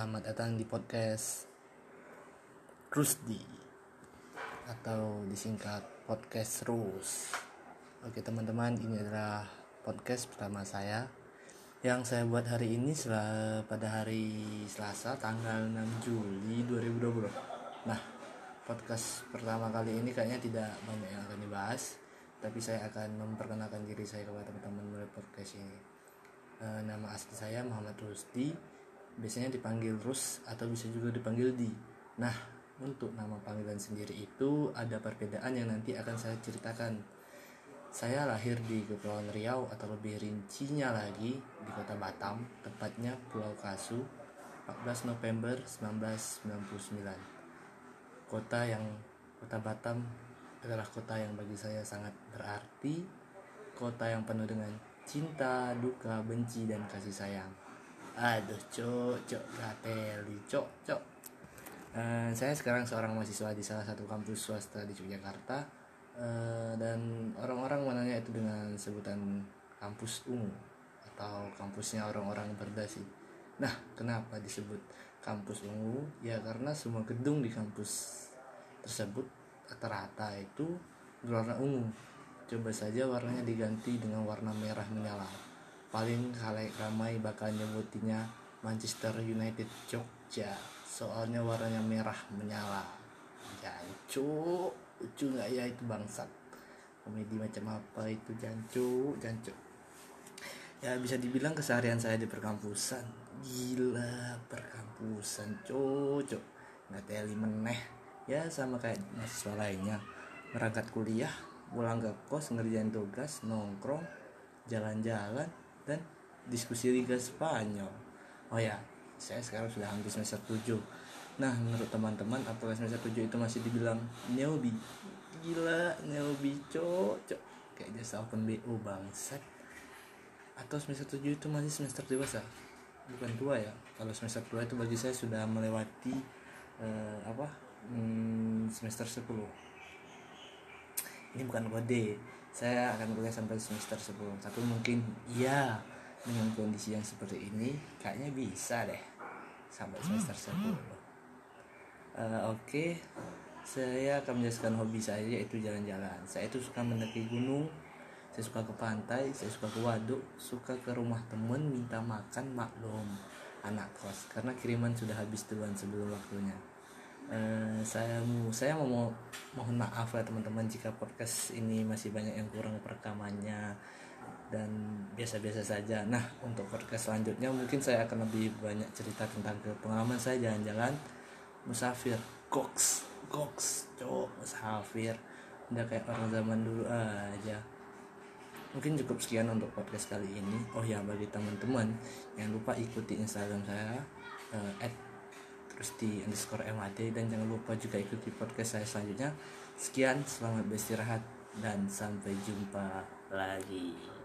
Selamat datang di podcast Rusdi atau disingkat podcast Rus. Oke teman-teman, ini adalah podcast pertama saya yang saya buat hari ini pada hari Selasa tanggal 6 Juli 2020. Nah, podcast pertama kali ini kayaknya tidak banyak yang akan dibahas, tapi saya akan memperkenalkan diri saya kepada teman-teman melalui podcast ini. E, nama asli saya Muhammad Rusdi biasanya dipanggil Rus atau bisa juga dipanggil Di. Nah, untuk nama panggilan sendiri itu ada perbedaan yang nanti akan saya ceritakan. Saya lahir di Kepulauan Riau atau lebih rincinya lagi di kota Batam, tepatnya Pulau Kasu, 14 November 1999. Kota yang kota Batam adalah kota yang bagi saya sangat berarti, kota yang penuh dengan cinta, duka, benci, dan kasih sayang aduh cok cok gateli cok cok uh, saya sekarang seorang mahasiswa di salah satu kampus swasta di Yogyakarta. Uh, dan orang-orang menanya itu dengan sebutan kampus ungu atau kampusnya orang-orang berdasi. Nah kenapa disebut kampus ungu? Ya karena semua gedung di kampus tersebut rata-rata itu berwarna ungu. Coba saja warnanya diganti dengan warna merah menyala paling kali ramai bakal nyebutinya Manchester United Jogja. Soalnya warnanya merah menyala. Jancu lucu nggak ya itu bangsat. Komedi macam apa itu jancu? Jancu. Ya bisa dibilang keseharian saya di perkampusan. Gila perkampusan cocok nggak teli meneh. Ya sama kayak mahasiswa lainnya. Berangkat kuliah pulang ke kos ngerjain tugas nongkrong jalan-jalan dan diskusi Liga Spanyol. Oh ya saya sekarang sudah hampir semester 7 nah menurut teman-teman apakah semester 7 itu masih dibilang newbie gila newbie cocok. Kayak jasa open BO bangsat. Atau semester 7 itu masih semester dewasa? Bukan tua ya. Kalau semester tua itu bagi saya sudah melewati uh, apa hmm, semester 10 ini bukan kode saya akan kuliah sampai semester 10 tapi mungkin iya dengan kondisi yang seperti ini kayaknya bisa deh sampai semester 10 uh, oke. Okay. saya akan menjelaskan hobi saya yaitu jalan-jalan. Saya itu suka mendaki gunung saya suka ke pantai saya suka ke waduk suka ke rumah temen minta makan maklum anak kos. Karena kiriman sudah habis duluan sebelum waktunya Uh, saya mau saya mau mohon maaf ya teman-teman jika podcast ini masih banyak yang kurang perekamannya dan biasa-biasa saja. Nah untuk podcast selanjutnya mungkin saya akan lebih banyak cerita tentang pengalaman saya jalan-jalan musafir, goks, goks, cowok musafir, udah kayak orang zaman dulu aja. Mungkin cukup sekian untuk podcast kali ini. Oh ya bagi teman-teman yang lupa ikuti Instagram saya uh, terus di underscore MAD dan jangan lupa juga ikuti podcast saya selanjutnya. Sekian selamat beristirahat dan sampai jumpa lagi